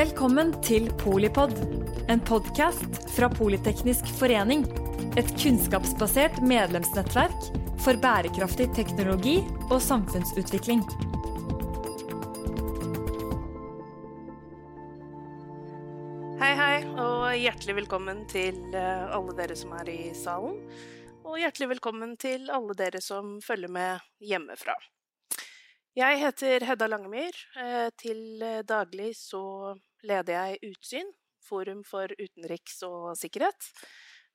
Velkommen til Polipod, en podkast fra Politeknisk forening. Et kunnskapsbasert medlemsnettverk for bærekraftig teknologi og samfunnsutvikling. Hei, hei, og hjertelig velkommen til eh, alle dere som er i salen. Og hjertelig velkommen til alle dere som følger med hjemmefra. Jeg heter Hedda Langemyr. Eh, til daglig så leder jeg Utsyn, Forum for utenriks og sikkerhet.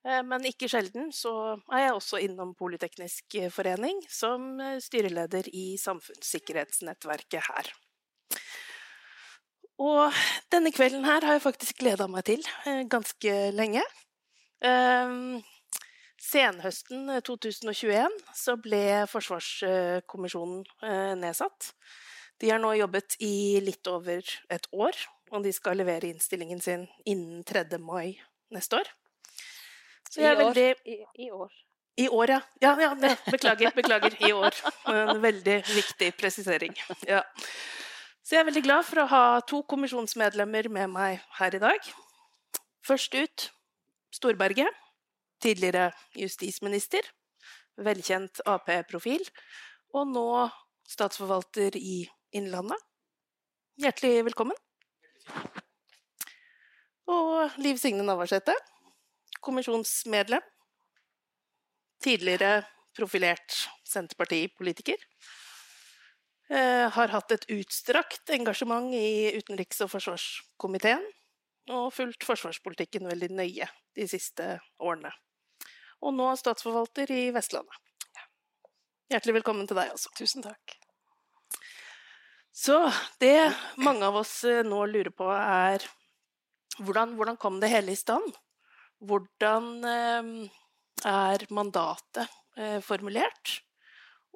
Eh, Men ikke sjelden så er jeg også innom Politeknisk forening som styreleder i samfunnssikkerhetsnettverket her. Og denne kvelden her har jeg faktisk gleda meg til eh, ganske lenge. Eh, Senhøsten 2021 så ble Forsvarskommisjonen eh, nedsatt. De har nå jobbet i litt over et år, og de skal levere innstillingen sin innen 3. mai neste år. Så jeg er veldig I, I år. I år, ja. ja, ja beklager, beklager. I år. En veldig viktig presisering. Ja. Så jeg er veldig glad for å ha to kommisjonsmedlemmer med meg her i dag. Først ut Storberget, tidligere justisminister, velkjent Ap-profil, og nå statsforvalter i Innlandet. Hjertelig velkommen. Og Liv Signe Navarsete, kommisjonsmedlem tidligere profilert Senterpartipolitiker. Eh, har hatt et utstrakt engasjement i utenriks- og forsvarskomiteen, og fulgt forsvarspolitikken veldig nøye de siste årene. Og nå statsforvalter i Vestlandet. Hjertelig velkommen til deg også. Tusen takk. Så det mange av oss eh, nå lurer på, er hvordan, hvordan kom det hele i stand? Hvordan eh, er mandatet eh, formulert?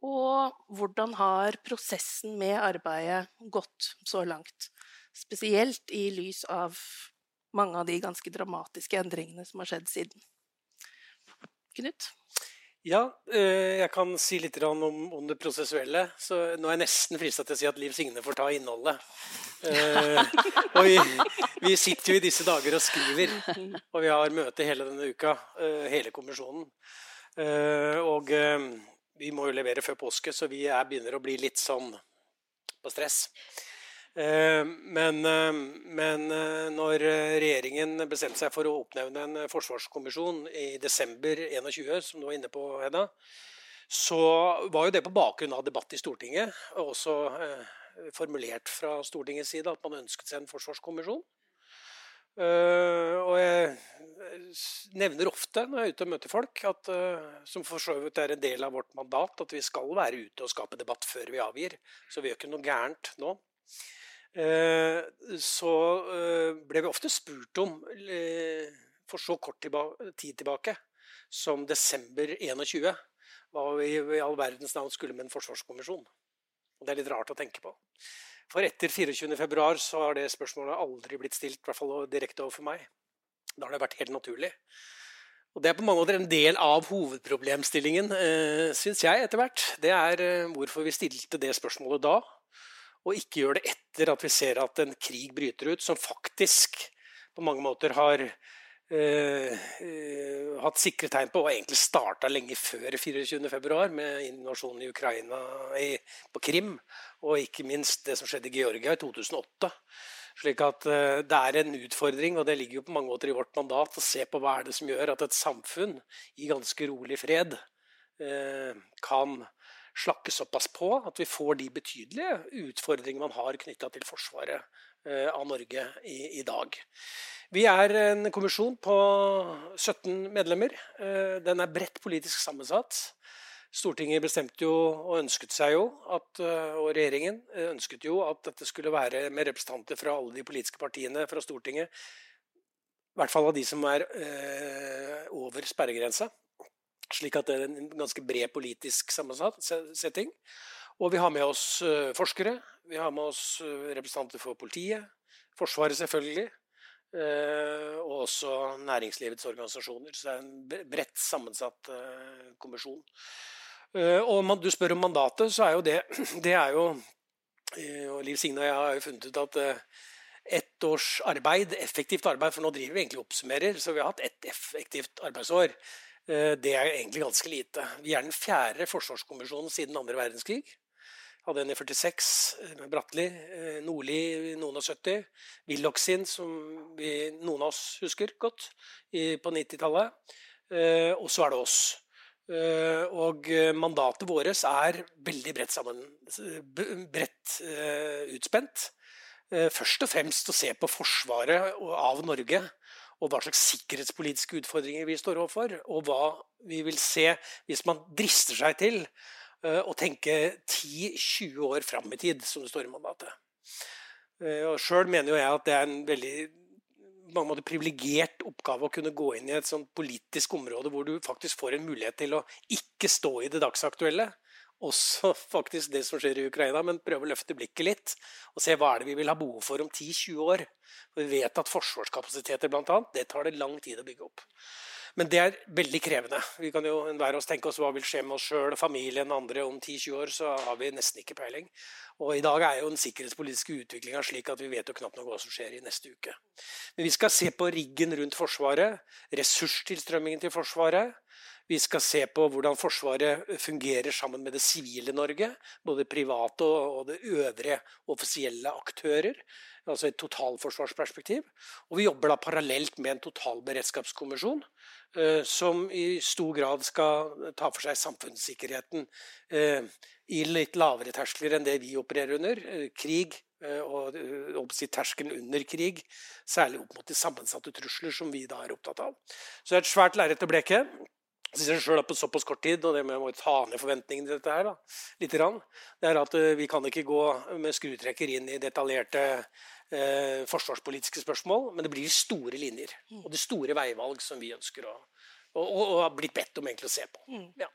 Og hvordan har prosessen med arbeidet gått så langt? Spesielt i lys av mange av de ganske dramatiske endringene som har skjedd siden. Knut? Ja, eh, jeg kan si litt om, det prosessuelle. Så nå er jeg nesten frista til å si at Liv Signe får ta innholdet. Eh, og vi, vi sitter jo i disse dager og skriver, og vi har møte hele denne uka. eh, hele kommisjonen. Og vi må jo levere før påske, så vi er, begynner å bli litt sånn på stress. Eh, Men, eh, men eh, når regjeringen bestemte seg for å oppnevne en forsvarskommisjon i desember 21, som du var inne på, Hedda, så var jo det på bakgrunn av debatt i Stortinget, og også formulert fra Stortingets side at man ønsket seg en forsvarskommisjon. Og jeg nevner ofte når jeg er ute og møter folk, at, som for så vidt er en del av vårt mandat, at vi skal være ute og skape debatt før vi avgir. Så vi gjør ikke noe gærent nå. Eh, så eh, ble vi ofte spurt om, eh, for så kort tid tilbake som desember 21, hva vi i all verdens navn skulle med en forsvarskommisjon. Og det er litt rart å tenke på. For etter 24.2 så har det spørsmålet aldri blitt stilt, i hvert fall direkte overfor meg. Da har det vært helt naturlig. Og Det er på mange måter en del av hovedproblemstillingen, eh, syns jeg, etter hvert. Det er hvorfor vi stilte det spørsmålet da, og ikke gjør det etter at vi ser at en krig bryter ut, som faktisk på mange måter har eh, eh, hatt sikre tegn på, og egentlig starta lenge før 24.2, med invasjonen i Ukraina, i, på Krim, og ikke minst det som skjedde i Georgia i 2008. Slik at eh, det er en utfordring, og det ligger jo på mange måter i vårt mandat, å se på hva er det som gjør at et samfunn i ganske rolig fred kan slakke såpass på at vi får de betydelige utfordringene man har knytta til forsvaret eh, av Norge i, i dag. Vi er en kommisjon på 17 medlemmer. Eh, Den er bredt politisk sammensatt. Stortinget bestemte jo og ønsket seg jo, at, eh, og regjeringen ønsket jo at dette skulle være med representanter fra alle de politiske partiene fra Stortinget. I hvert fall av de som er over sperregrensa. Slik at det er en ganske bred politisk sammensatt setting. Og vi har med oss eh, forskere. Vi har med oss eh, representanter for politiet. Forsvaret, selvfølgelig. eh, og også næringslivets organisasjoner. Så det er en bredt sammensatt kommisjon. Og man, du spør om mandatet, så er jo det Det er jo Og Liv Signe og jeg har jo funnet ut at ett års arbeid, effektivt arbeid, for nå driver vi egentlig og oppsummerer, så vi har hatt ett effektivt arbeidsår. Eh, det er egentlig ganske lite. Vi er den fjerde forsvarskommisjonen siden andre verdenskrig. Hadde en i 46 eh, Bratteli, eh, Nordli i noen og 70. Willoch sin, som vi, noen av oss husker godt, på 90-tallet. Og så er det oss. Og mandatet vårt er veldig bredt, sammen, bredt utspent. Først og fremst å se på forsvaret av Norge og hva slags sikkerhetspolitiske utfordringer vi står overfor, og hva vi vil se hvis man drister seg til uh, å tenke 10-20 år fram i tid, som det står i mandatet. Uh, og Sjøl mener jo jeg at det er en veldig mange måter privilegert oppgave å kunne gå inn i et sånt politisk område hvor du faktisk får en mulighet til å ikke stå i det dagsaktuelle, også faktisk det som skjer i Ukraina, men prøve å løfte blikket litt og se hva er det vi vil ha behov for om 10-20 år. For vi vet at forsvarskapasiteter blant annet, det tar det lang tid å bygge opp. Men det er veldig krevende. Vi kan jo enhver oss tenke oss hva vil skje med oss sjøl, familien, andre om 10-20 år, så har vi nesten ikke peiling. Og i dag er jo den sikkerhetspolitiske utviklinga slik at vi vet jo knapt nok hva som skjer i neste uke. Men vi skal se på riggen rundt Forsvaret, ressurstilstrømmingen til Forsvaret. Vi skal se på hvordan Forsvaret fungerer sammen med det sivile Norge. Både private og det øvrige offisielle aktører. Altså et totalforsvarsperspektiv. Og vi jobber da parallelt med en totalberedskapskommisjon. Eh, som i stor grad skal ta for seg samfunnssikkerheten eh, i litt lavere terskler enn det vi opererer under. Eh, krig og si, terskelen under krig, særlig opp mot de sammensatte trusler som vi da er opptatt av. Så det er et svært lerret å bleke jeg sjøl på såpass kort tid, og det med å ta ned forventningene til dette her, da, litt, det er at eh, vi kan ikke gå med skrutrekker inn i detaljerte eh, forsvarspolitiske spørsmål, men det blir store linjer mm. og de store veivalg som vi ønsker å og, og, og har blitt bedt om egentlig å se på. Mm. Ja.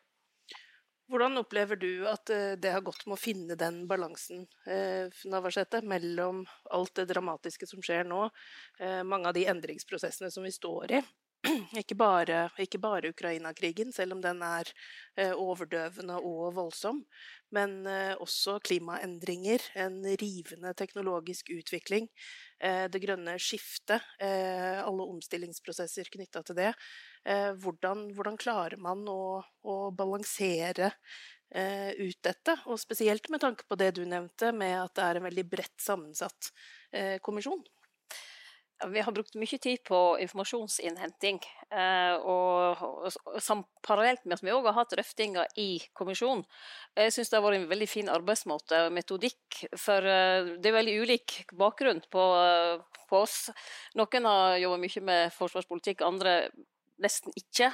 Hvordan opplever du at eh, det har gått med å finne den balansen eh, mellom alt det dramatiske som skjer nå, eh, mange av de endringsprosessene som vi står i, ikke bare, ikke bare Ukraina-krigen, selv om den er eh, overdøvende og voldsom, men eh, også klimaendringer, en rivende teknologisk utvikling, eh, det grønne skiftet, alle omstillingsprosesser knytta til det. Hvordan, hvordan, klarer man å, å balansere ut dette, og spesielt med tanke på det du nevnte, med at det er en veldig bredt sammensatt kommisjon? Vi har brukt mye tid på informasjonsinnhenting. Eh, og, og, og, parallelt med at vi òg har hatt drøftinger i kommisjonen. Jeg syns det har vært en veldig fin arbeidsmåte og metodikk. For eh, det er veldig ulik bakgrunn på, på oss. Noen har jobba mye med forsvarspolitikk, andre nesten ikke.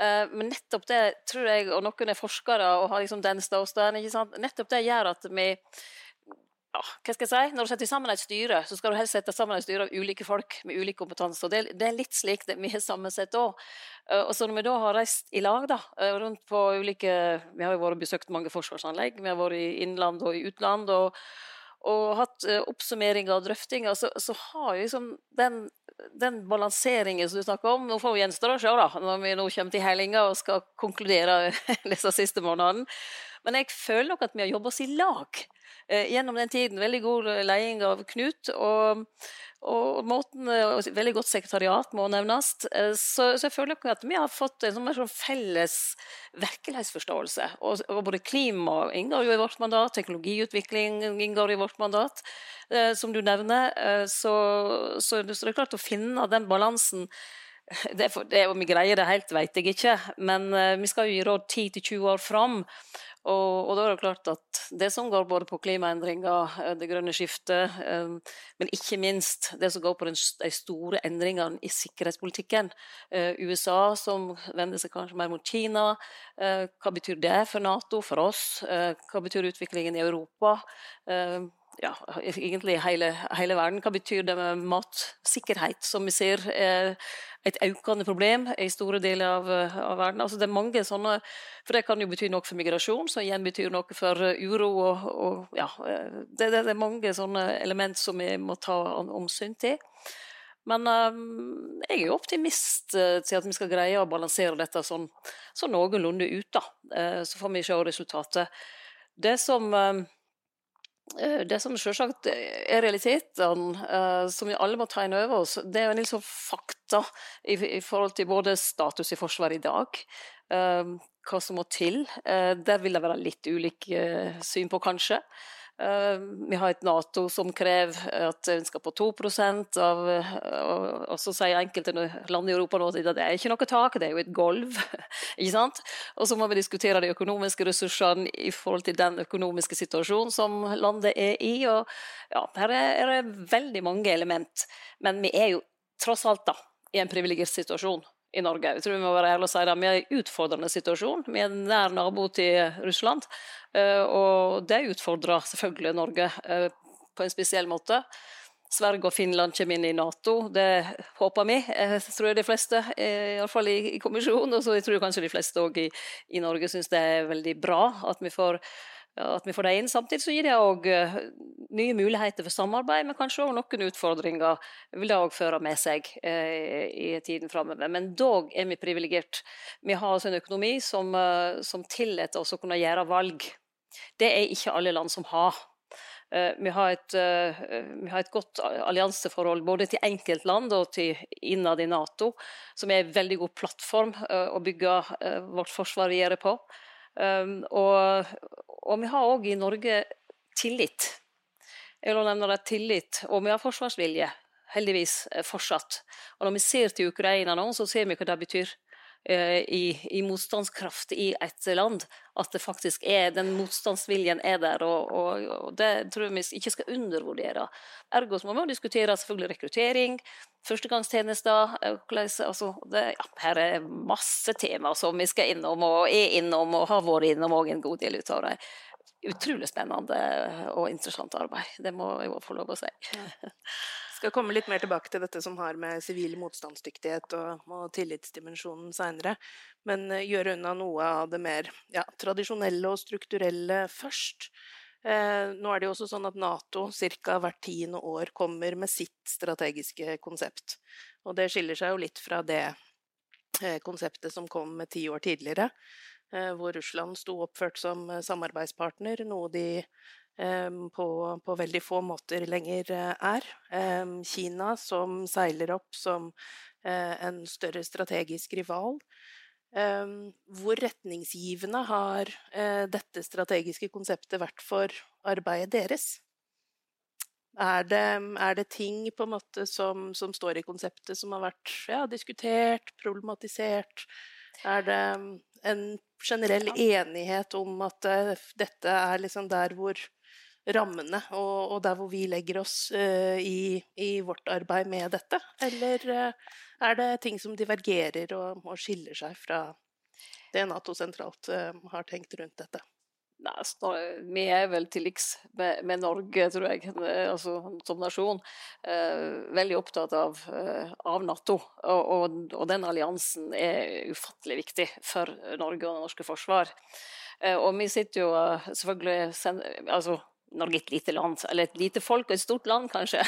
Eh, men nettopp det tror jeg, og noen er forskere og har liksom den ståstaden, nettopp det gjør at vi ja, hva skal jeg si, Når du setter sammen et styre, så skal du helst sette sammen et styre av ulike folk med ulik kompetanse. og Det, det er litt slik det vi har sammensett òg. Eh, og så når vi da har reist i lag da, eh, rundt på ulike Vi har jo vært besøkt mange forsvarsanlegg. Vi har vært i innland og i utland. og, og hatt uh, oppsummeringer og drøftinger, så, så har liksom den, den balanseringen som du snakker om Nå får vi gjenstå å se, da, når vi nå kommer til hellinga og skal konkludere disse siste månedene. Men jeg føler nok at vi har jobba oss i lag Eh, gjennom den tiden. Veldig god leding av Knut. og og måten, og Veldig godt sekretariat må nevnes. Eh, så, så jeg føler at vi har fått en sånn, sånn felles virkelighetsforståelse. Og, og, både klima inngår jo i vårt mandat, teknologiutvikling inngår i vårt mandat, eh, som du nevner. Eh, så, så, så, det er klart å finne den balansen det, det, Om vi greier det helt, vet jeg ikke, men eh, vi skal jo gi råd 10-20 år fram. Og, og, da er det klart at det som går både på klimaendringer, eh, det grønne skiftet, um, men ikke minst det som går på de store endringene i sikkerhetspolitikken. Uh, USA som vender seg kanskje mer mot Kina. Hva betyr det for Nato, for oss? Hva betyr utviklingen i Europa? Ja, egentlig hele, hele, verden. Hva betyr det med matsikkerhet, som vi ser er et økende problem i store deler av, av, verden? Altså det er mange sånne, for Det kan jo bety noe for migrasjon, som igjen betyr noe for uro. og, og ja, det, det, er mange sånne element som vi må ta omsyn til. Men um, jeg er jo optimist uh, til at vi skal greie å balansere dette sånn, sånn noenlunde ut. da. Uh, så får vi se resultatet. Det som... Uh, det som selvsagt er realiteten, som vi alle må ta inn over oss, det er jo en del sånn fakta i, forhold til både status i Forsvaret i dag, hva som må til. Der vil det være litt ulike syn på, kanskje. Eh, vi har et Nato som krever at en skal på 2 av Og så sier enkelte land i Europa nå at det er ikke noe tak, det er jo et gulv. ikke sant? Og så må vi diskutere de økonomiske ressursene i forhold til den økonomiske situasjonen som landet er i. Og ja, her er det veldig mange element. Men vi er jo tross alt da i en privilegert situasjon i Norge. Jeg tror vi må være ærlige og si det. Vi er i en utfordrende situasjon. Vi er nær nabo til Russland. Eh, og det utfordrer selvfølgelig Norge eh, på en spesiell måte. Sverige og Finland kommer inn i Nato. Det håper vi, eh, tror jeg de fleste, iallfall i kommisjonen. Og så jeg tror kanskje de fleste òg i, i Norge syns det er veldig bra at vi får at vi får det inn. Samtidig så gir det òg eh, nye muligheter for samarbeid, men kanskje òg noen utfordringer vil det òg føre med seg eh, i tiden framover. Men dog er vi privilegert. Vi har altså en økonomi som, eh, som tillater oss å kunne gjøre valg. Det er ikke alle land som har. Vi har, et, vi har et godt allianseforhold både til enkeltland og til innad i Nato, som er en veldig god plattform å bygge vårt forsvar videre på. Um, og, og, vi har òg i Norge tillit. Jeg vil nevne det tillit, og vi har forsvarsvilje, heldigvis eh, fortsatt. Og når vi ser til Ukraina nå, så ser vi hva det betyr i, i, motstandskraft i et land. At det faktisk er den motstandsviljen er der, og, og, og det tror jeg vi ikke skal undervurdere. Ergo så må vi diskutere selvfølgelig rekruttering, førstegangstjenester eh, altså, det, ja, Her er masse tema som vi skal innom, og er innom, og har vært innom òg en god del ut av dem. Utrolig spennende og interessant arbeid. Det må jeg få lov å si. Skal komme litt mer tilbake til dette som har med sivil motstandsdyktighet og, og tillitsdimensjonen seinere, men eh, gjøre unna noe av det mer ja, tradisjonelle og strukturelle først. Eh, nå er det jo også sånn at Nato ca. hvert tiende år kommer med sitt strategiske konsept. Og det skiller seg jo litt fra det eh, konseptet som kom med ti år tidligere, eh, hvor Russland sto oppført som samarbeidspartner, noe de på, på, veldig få måter lenger er. Kina som seiler opp som en større strategisk rival. Ehm, hvor retningsgivende har eh, dette strategiske konseptet vært for arbeidet deres? Er det, er det ting som, som, står i konseptet som har vært ja, diskutert, problematisert? Er det en generell enighet om at dette er liksom der hvor rammene, og, og, der hvor vi legger oss uh, i, i, vårt arbeid med dette? Eller uh, er det ting som divergerer og, og skiller seg fra det Nato sentralt uh, har tenkt rundt dette? Nei, altså, vi er vel til liks med, med, Norge, tror jeg, altså, som nasjon. Veldig opptatt av, av Nato. Og, og, og, den alliansen er ufattelig viktig for Norge og det norske forsvar. Og vi sitter jo selvfølgelig altså, Norge er et lite land, eller et lite folk og et stort land, kanskje.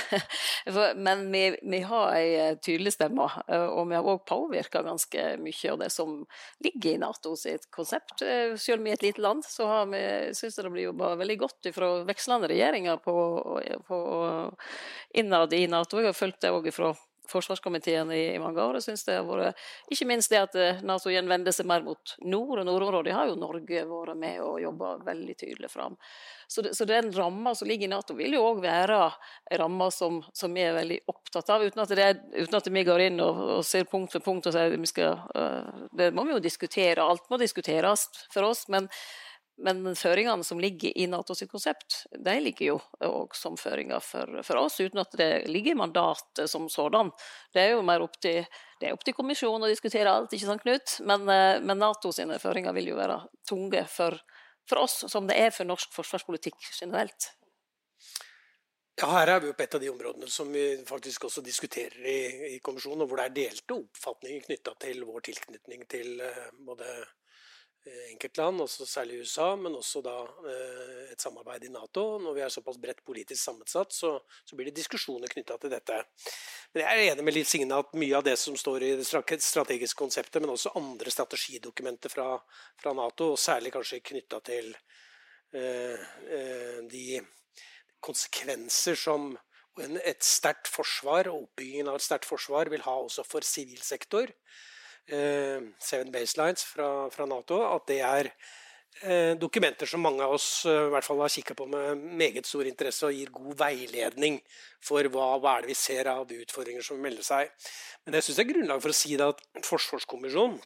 Men vi, vi har ei eh, tydelig stemme, eh, og vi har òg påvirka ganske mye av det som ligger i NATO sitt konsept. Eh, selv om vi er et lite land, så har vi, syns jeg det blir jobba veldig godt fra vekslende regjeringer på, på innad i Nato. Jeg har fulgt det òg fra forsvarskomiteen i, mange år. Jeg synes det har vært, Ikke minst det at eh, Nato igjen vender seg mer mot nord, og nordområdet har jo Norge vært med og jobba veldig tydelig fram. Så, så den ramma som ligger i Nato, vil jo òg være ei ramme som, som, vi er veldig opptatt av, uten at, det, uten at vi går inn og, og, ser punkt for punkt og sier vi skal uh, Det må vi jo diskutere. Alt må diskuteres for oss. men men føringene som ligger i NATO sitt konsept, de ligger jo òg som føringer for, for, oss, uten at det ligger i mandatet som sådan. Det er jo mer opp til, opp til kommisjonen å diskutere alt, ikke sant Knut? Men, eh, men NATO sine føringer vil jo være tunge for, for, oss, som det er for norsk forsvarspolitikk generelt. Ja, Her er vi jo på et av de områdene som vi faktisk også diskuterer i, i kommisjonen, og hvor det er delte oppfatninger knytta til vår tilknytning til uh, både Eh, enkeltland, også særlig USA, men også da eh, et samarbeid i Nato. Når vi er såpass bredt politisk sammensatt, så, så blir det diskusjoner knytta til dette. Men jeg er enig med Liv Signe at mye av det som står i det strategiske konseptet, men også andre strategidokumenter fra, fra Nato, og særlig kanskje knytta til eh, eh, de konsekvenser som et sterkt forsvar og oppbyggingen av et sterkt forsvar vil ha også for sivil sektor. Eh, Seven Baselines fra, fra, Nato, at det er eh, dokumenter som mange av oss eh, i hvert fall har kikka på med meget stor interesse og gir god veiledning for hva, hva er det vi ser av utfordringer som melder seg. Men jeg syns det er grunnlag for å si det at Forsvarskommisjonen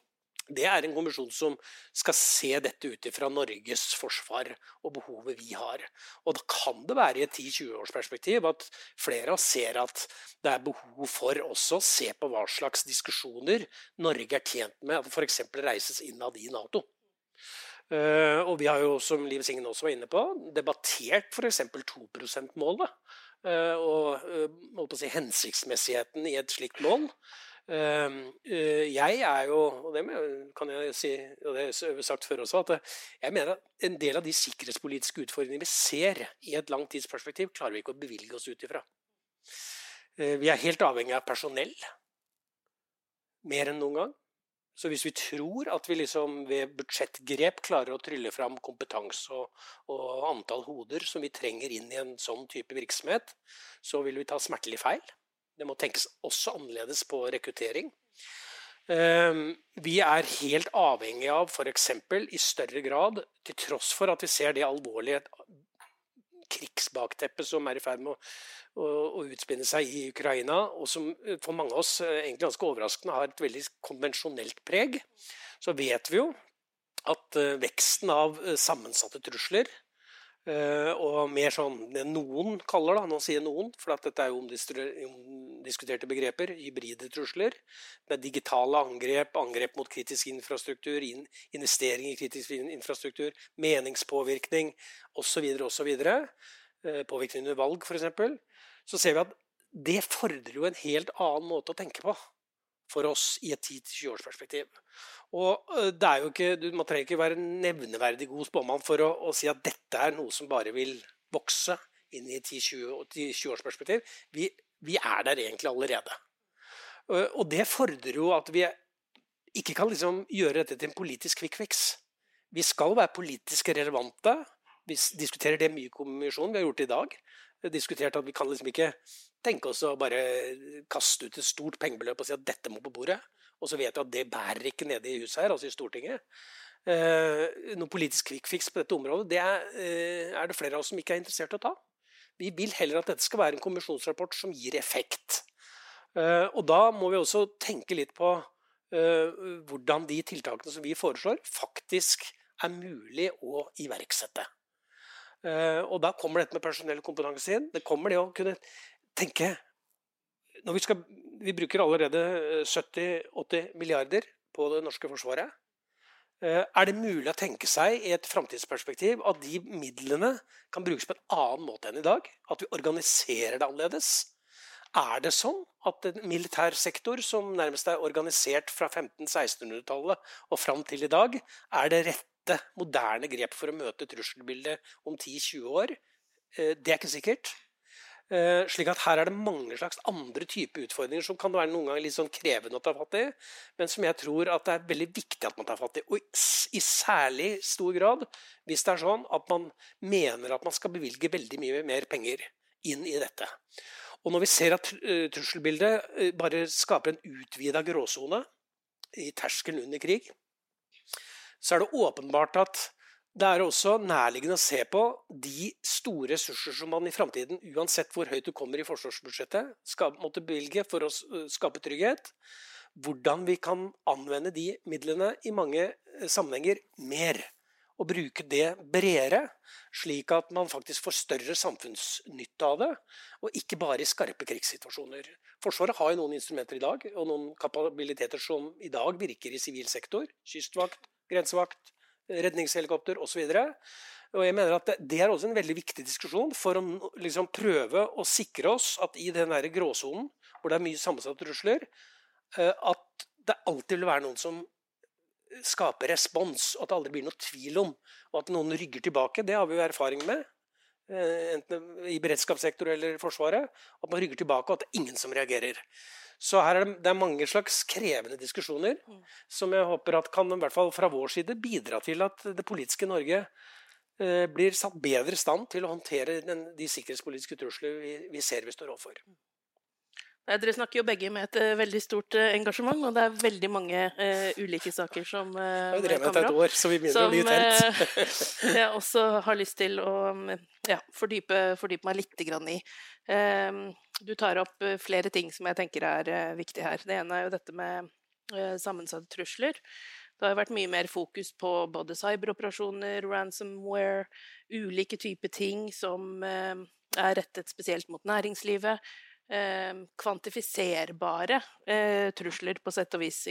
det er en kommisjon som skal se dette ut ifra Norges forsvar og behovet vi har. Og da kan det være i et 10-20-årsperspektiv at flere av oss ser at det er behov for også å se på hva slags diskusjoner Norge er tjent med at f.eks. reises innad i Nato. Uh, og vi har jo, som Liv Signe også var inne på, debattert f.eks. 2 %-målet. Og uh, si, hensiktsmessigheten i et slikt mål. Ehm, eh, jeg er jo, og det kan jeg si, og det har jeg sagt før også, at jeg mener at en del av de sikkerhetspolitiske utfordringene vi ser i et langtidsperspektiv, klarer vi ikke å bevilge oss ut ifra. Eh, vi er helt avhengig av personell. Mer enn noen gang. Så hvis vi tror at vi liksom ved budsjettgrep klarer å trylle fram kompetanse og, og antall hoder som vi trenger inn i en sånn type virksomhet, så vil vi ta smertelig feil. Det må tenkes også annerledes på rekruttering. Ehm, vi er helt avhengig av f.eks. i større grad, til tross for at vi ser det alvorlige krigsbakteppet som er i ferd med å, å, å, utspinne seg i Ukraina, og som for mange av oss eh, egentlig ganske overraskende har et veldig konvensjonelt preg, så vet vi jo at eh, veksten av eh, sammensatte trusler og mer sånn det noen kaller, da, nå sier noen, for dette er jo omdiskuterte begreper, hybride trusler. Det er digitale angrep, angrep mot kritisk infrastruktur, in, investering i kritisk infrastruktur, meningspåvirkning osv. osv. Uh, påvirkning under valg, f.eks. Så ser vi at det fordrer jo en helt annen måte å tenke på for oss i et 10-20 års perspektiv. Og det er jo ikke, Man trenger ikke være nevneverdig god spåmann for å, å, si at dette er noe som bare vil vokse inn i 10-20 års perspektiv. Vi, vi, er der egentlig allerede. Og det fordrer jo at vi ikke kan liksom gjøre dette til en politisk quick fix. Vi skal være politisk relevante. Vi diskuterer det mye i kommisjonen. Vi har gjort det i dag. Vi har diskutert at vi kan liksom ikke tenke oss å bare kaste ut et stort pengebeløp og si at dette må på bordet. Og så vet vi at det bærer ikke nede i huset her, altså i Stortinget. Eh, noen politisk kvikkfiks på dette området det er, eh, er, det flere av oss som ikke er interessert i å ta. Vi vil heller at dette skal være en kommisjonsrapport som gir effekt. Eh, og da må vi også tenke litt på eh, hvordan de tiltakene som vi foreslår, faktisk er mulig å iverksette. Eh, og da kommer dette med personell kompetanse inn. Det kommer det å kunne tenke vi, skal, vi bruker allerede 70-80 eh, milliarder på det norske forsvaret. Eh, er det mulig å tenke seg i et framtidsperspektiv at de midlene kan brukes på en annen måte enn i dag? At vi organiserer det annerledes? Er det sånn at en militær sektor som nærmest er organisert fra 1500-1600-tallet og fram til i dag, er det rette, moderne grep for å møte trusselbildet om 10-20 år? Eh, det er ikke sikkert. Uh, slik at her er det mange slags andre typer utfordringer som kan være noen ganger litt sånn krevende å ta fatt i, men som jeg tror at det er veldig viktig at man tar fatt i. Og i særlig stor grad hvis det er sånn at man mener at man skal bevilge veldig mye mer penger inn i dette. Og når vi ser at uh, trusselbildet uh, bare skaper en utvida gråsone i terskelen under krig, så er det åpenbart at det er også nærliggende å se på de store ressurser som man i framtiden, uansett hvor høyt du kommer i forsvarsbudsjettet, skal måtte bevilge for å skape trygghet. Hvordan vi kan anvende de midlene i mange sammenhenger mer. Og bruke det bredere, slik at man faktisk får større samfunnsnytte av det. Og ikke bare i skarpe krigssituasjoner. Forsvaret har jo noen instrumenter i dag, og noen kapabiliteter som i dag virker i sivil sektor. Kystvakt, grensevakt, redningshelikopter osv. Og jeg mener at Det er også en veldig viktig diskusjon for å liksom prøve å sikre oss at i den der gråsonen, hvor det er mye sammensatte trusler, eh, at det alltid vil være noen som skaper respons, og at det aldri blir noe tvil om. Og at noen rygger tilbake, det har vi jo erfaring med. Eh, enten i beredskapssektor eller Forsvaret. At man rygger tilbake, og at det er ingen som reagerer. Så her er det, det er mange slags krevende diskusjoner mm. som jeg håper at kan, i hvert fall fra vår side, bidra til at det politiske Norge eh, blir satt bedre i stand til å håndtere den, de sikkerhetspolitiske trusler vi, vi ser vi står overfor. Dere snakker jo begge med et uh, veldig stort uh, engasjement, og det er veldig mange uh, ulike saker som uh, har drevet et år, så vi begynner å bli tent. jeg også har lyst til å ja, fordype, fordype, meg litt i. Ehm, du tar opp flere ting som jeg tenker er viktig her. Det ene er jo dette med sammensatte trusler. Det har vært mye mer fokus på både cyberoperasjoner, ransomware, ulike typer ting som er rettet spesielt mot næringslivet kvantifiserbare eh, trusler, på sett og vis.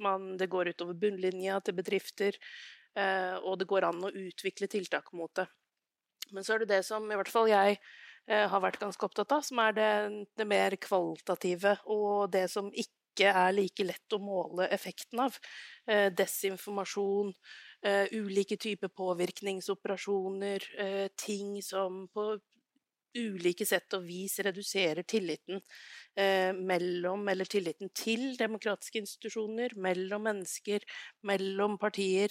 Man, det går utover bunnlinja til bedrifter, eh, og det går an å utvikle tiltak mot det. Men så er det det som i hvert fall jeg eh, har vært ganske opptatt av, som er det, det mer kvalitative, og det som ikke er like lett å måle effekten av. Eh, desinformasjon, ulike typer påvirkningsoperasjoner, ting som på ulike sett og vis reduserer tilliten eh, mellom, eller tilliten til demokratiske institusjoner, mellom mennesker, mellom partier.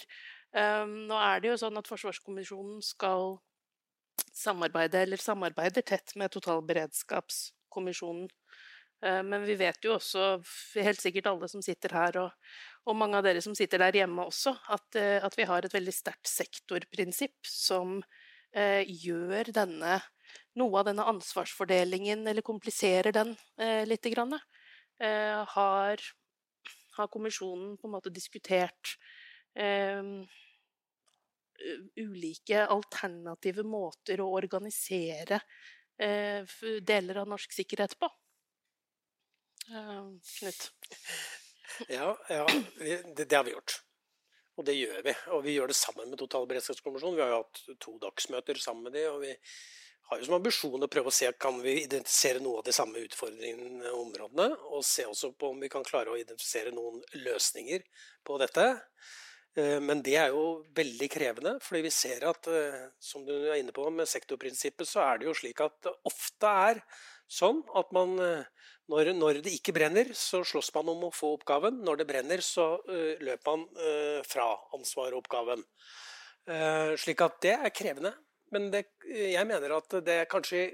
Eh, nå er det jo sånn at Forsvarskommisjonen skal samarbeide, eller samarbeider tett med totalberedskapskommisjonen. Eh, men vi vet jo også, helt sikkert alle som sitter her, og, og mange av dere som sitter der hjemme også, at, eh, at vi har et veldig sterkt sektorprinsipp som eh, gjør denne noe av denne ansvarsfordelingen, eller kompliserer den eh, litt, grann, eh, har, har, kommisjonen på en måte diskutert eh, ulike alternative måter å organisere eh, deler av norsk sikkerhet på. Eh, Knut? Ja, ja det, det har vi gjort. Og det gjør vi. Og vi gjør det sammen med Totalberedskapskommisjonen. Vi har jo hatt to dagsmøter sammen med de, og vi har jo som ambisjon å prøve å se kan vi identifisere noe av de samme utfordringene og områdene, og se også på om vi kan klare å identifisere noen løsninger på dette. Eh, men det er jo veldig krevende, fordi vi ser at eh, som du er inne på med sektorprinsippet, så er det jo slik at det ofte er sånn at man eh, når, når, det ikke brenner, så slåss man om å få oppgaven. Når det brenner, så løper man fra ansvaret og oppgaven. Slik at det er krevende. Men det, jeg mener at det er kanskje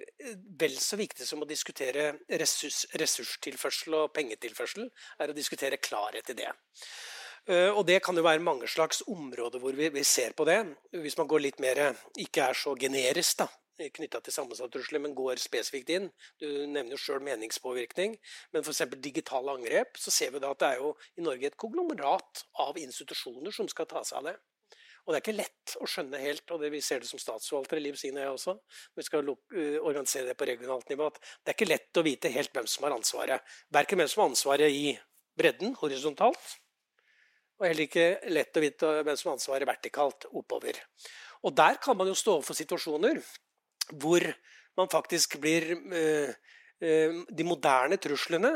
vel så viktig som å diskutere ressurs, ressurstilførsel og pengetilførsel, er å diskutere klarhet i det. Eh, og det kan jo være mange slags områder hvor vi, vi ser på det. Hvis man går litt mer ikke er så generisk da, knytta til sammensatte trusler, men går spesifikt inn. Du nevner jo sjøl meningspåvirkning. Men f.eks. digitale angrep, så ser vi da at det er jo i Norge et konglomerat av institusjoner som skal ta seg av det. Og det er ikke lett å skjønne helt, og det vi ser det som statsforvaltere, Liv Signe og jeg også, vi skal organisere det på regionalt nivå, at det er ikke lett å vite helt hvem som har ansvaret. Verken hvem som har ansvaret i bredden, horisontalt, og heller ikke lett å vite hvem som har ansvaret vertikalt oppover. Og der kan man jo stå overfor situasjoner hvor man faktisk blir De moderne truslene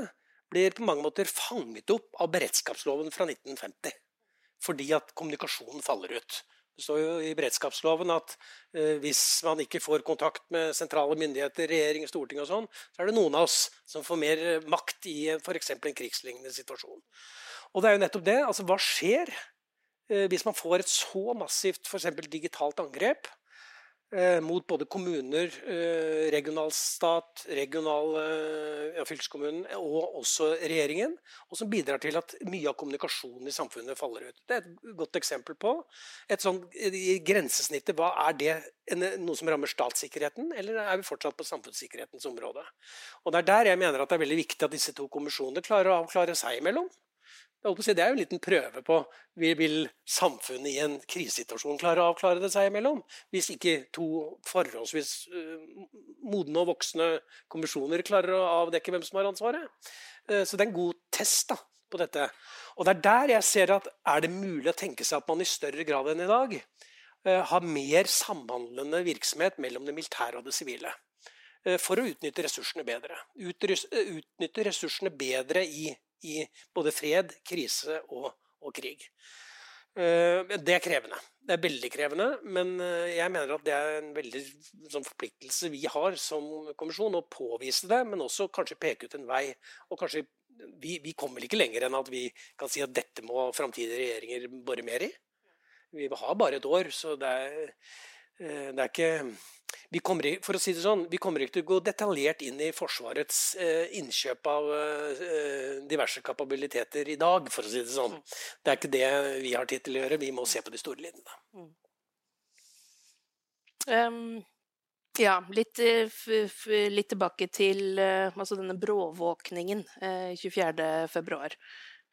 blir på mange måter fanget opp av beredskapsloven fra 1950 fordi at kommunikasjonen faller ut. Det står jo i beredskapsloven at eh, hvis man ikke får kontakt med sentrale myndigheter, regjering, storting og sånn, så er det noen av oss som får mer makt i f.eks. en krigslignende situasjon. Og det er jo nettopp det. altså Hva skjer eh, hvis man får et så massivt for digitalt angrep Eh, mot både kommuner, regionalstat, regional stat, regional eh, ja, fylkeskommunen og også regjeringen. Og som bidrar til at mye av kommunikasjonen i samfunnet faller ut. Det er et godt eksempel på et sånn i grensesnittet. Hva er det noe som rammer statssikkerheten, eller er vi fortsatt på samfunnssikkerhetens område? Og Det er der jeg mener at det er veldig viktig at disse to kommisjonene klarer å avklare seg imellom. Det er jo en liten prøve på vil samfunnet i en krisesituasjon klare å avklare det seg imellom. Hvis ikke to forholdsvis uh, modne og voksne kommisjoner klarer å avdekke hvem som har ansvaret. Uh, så det er en god test da, på dette. Og det er der jeg ser at er det mulig å tenke seg at man i større grad enn i dag uh, har mer samhandlende virksomhet mellom det militære og det sivile for å utnytte ressursene bedre. Utnytte ressursene bedre i i både fred, krise og, og krig. Eh, det er krevende. Det er veldig krevende, men eh, jeg mener at det er en veldig sånn forpliktelse vi har som kommisjon å påvise det, men også kanskje peke ut en vei. Og kanskje vi, vi kommer ikke lenger enn at vi kan si at dette må framtidige regjeringer bore mer i. Vi har bare et år, så det er det er ikke vi kommer, for å si det sånn, vi kommer ikke til å gå detaljert inn i Forsvarets eh, innkjøp av eh, diverse kapabiliteter i dag, for å si det sånn. Mm. Det er ikke det vi har tid til å gjøre. Vi må se på de store linjene. Um, ja, litt, eh, litt, tilbake til altså denne bråvåkningen uh, 24.2.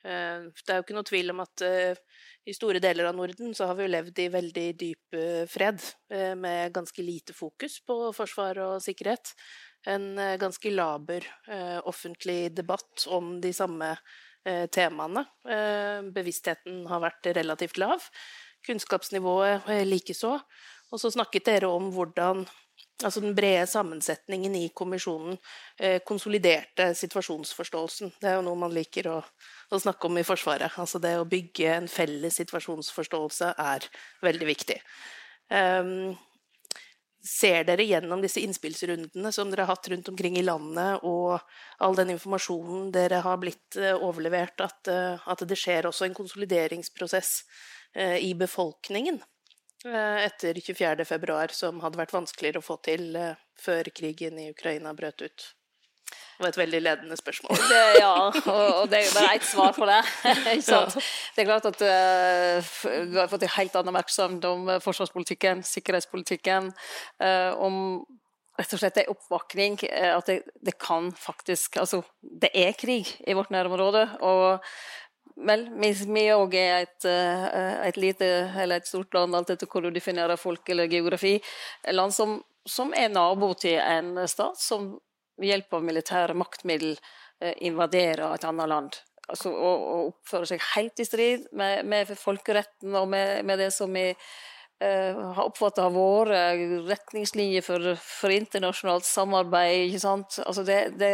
Uh, det er jo ikke noe tvil om at uh, i store deler av Norden så har vi jo levd i veldig dyp eh, fred, eh, med ganske lite fokus på forsvar og sikkerhet. En eh, ganske laber offentlig debatt om de samme temaene. Bevisstheten har vært relativt lav. Kunnskapsnivået likeså. Og så snakket dere om hvordan altså den brede sammensetningen i kommisjonen eh, konsoliderte situasjonsforståelsen. Det er jo noe man liker å, å, snakke om i Forsvaret. Altså det å bygge en felles situasjonsforståelse er veldig viktig. Um, ser dere gjennom disse innspillsrundene som dere har hatt rundt omkring i landet, og all den informasjonen dere har blitt uh, overlevert, at, uh, at, det skjer også en konsolideringsprosess uh, i befolkningen? Eh, etter 24.2, som hadde vært vanskeligere å få til eh, før krigen i Ukraina brøt ut? Det var et veldig ledende spørsmål. Det, ja, og, det er jo bare ett svar på det. Det er klart at uh, du har fått en helt annen oppmerksomhet om forsvarspolitikken, sikkerhetspolitikken, uh, om rett og slett en oppvåkning. At det, det, kan faktisk Altså, det er krig i vårt nærområde. og Vel, vi òg er et, eh, et, lite eller et stort land, alt etter hvor du definerer folk eller geografi. Land som, som, er nabo til en stat som ved hjelp av militære maktmiddel invadere et annet land. Altså, og, og oppføre seg helt i strid med, med folkeretten og med, med det som vi eh, har oppfatta har vært retningslinjer for, for, internasjonalt samarbeid. ikke sant? Altså det, det,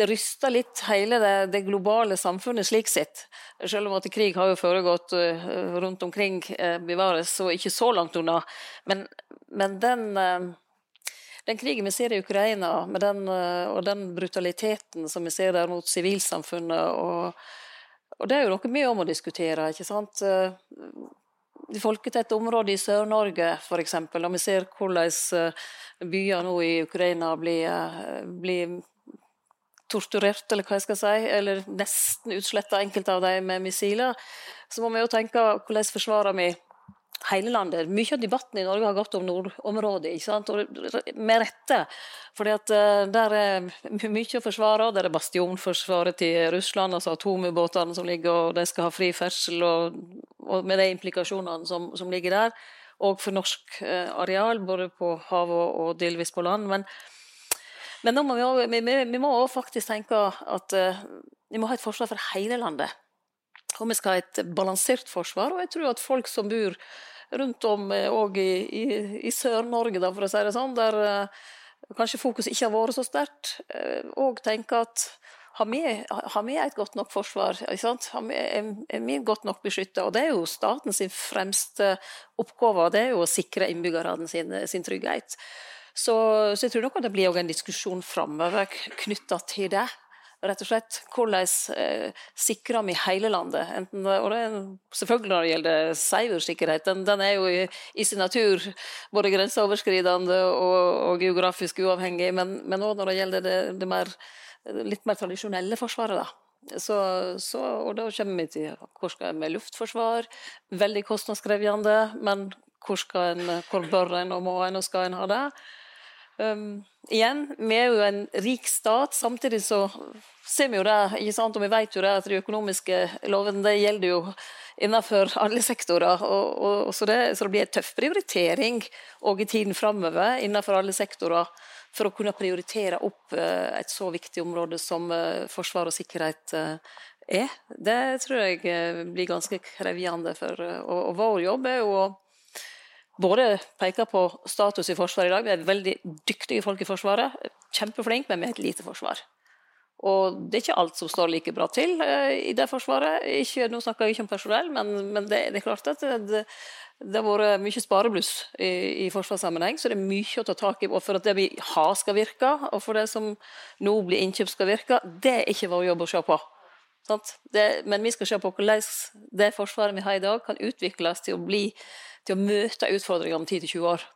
det ryster litt hele det, det, globale samfunnet slik sett. Selv om at krig har jo foregått uh, rundt omkring, uh, bevares, og ikke så langt unna. Men, men den, den, krigen vi ser i Ukraina, den, og den brutaliteten som vi ser der mot sivilsamfunnet og, og det er jo noe mye om å diskutere. ikke sant? folketette områder i Sør-Norge f.eks. Og vi ser hvordan eh, byer nå i Ukraina blir, eh, blir torturert, eller hva jeg skal si, eller nesten utsletta, enkelte av dem med missiler, så må vi jo tenke hvordan forsvarer vi hele landet. Mye av debatten i Norge har gått om nordområdet, ikke sant? og med rette. At uh, der er mye å forsvare. Der er bastionforsvaret til Russland, altså atomubåtene som ligger og de skal ha fri ferdsel, og, og med de implikasjonene som, som, ligger der. Og for norsk uh, areal, både på havet og, og delvis på land. Men, men må vi, også, må også faktisk tenke at uh, vi må ha et forsvar for hele landet. Og vi skal ha et balansert forsvar. Og jeg tror at folk som bor rundt om òg eh, i, i, i Sør-Norge, for å si det sånn, der uh, kanskje fokus ikke har vært så sterkt, òg uh, tenker at har vi, har vi, et godt nok forsvar? Vi, er, vi godt nok beskytta? Det er jo statens fremste oppgave, det er jo å sikre innbyggerne sin, sin trygghet. Så, så, jeg tror nok det blir en diskusjon framover knytta til det rett og slett. Hvordan eh, sikrer vi hele landet? Enten, og det er, selvfølgelig når det gjelder cybersikkerhet, den, den er jo i, i, sin natur både grenseoverskridende og, og geografisk uavhengig, men òg når det gjelder det, det mer, litt mer tradisjonelle forsvaret. da. Så, så, og da kommer vi til hvor skal en med luftforsvar? Veldig kostnadskrevende, men hvor, skal en, hvor bør en og må en og skal en ha det? Um, igjen, vi er jo en rik stat. Samtidig så ser vi jo det, ikke sant? og vi vet jo det at de økonomiske lovene det gjelder jo innenfor alle sektorer. Og, og, så, det, så, det, blir en tøff prioritering og i tiden framover innenfor alle sektorer for å kunne prioritere opp uh, et så viktig område som uh, forsvar og sikkerhet uh, er. Det tror jeg blir ganske krevende. For, og, og vår jobb er jo å både peke på status i Forsvaret i dag. Vi er veldig dyktige folk i Forsvaret. Kjempeflinke, men vi har et lite forsvar. Og det er ikke alt som står like bra til uh, i det forsvaret. Ikke, nå snakker jeg ikke om personell, men, men det, det, er klart at det, det, har vært mye sparebluss i, i forsvarssammenheng, så det er mye å ta tak i. Og for at det vi har skal virke, og for det som nå blir innkjøpt skal virke, det er ikke vår jobb å se på. Det, men vi skal se på hvordan det forsvaret vi har i dag, kan utvikles til å, bli, til å møte utfordringer om 10-20 år.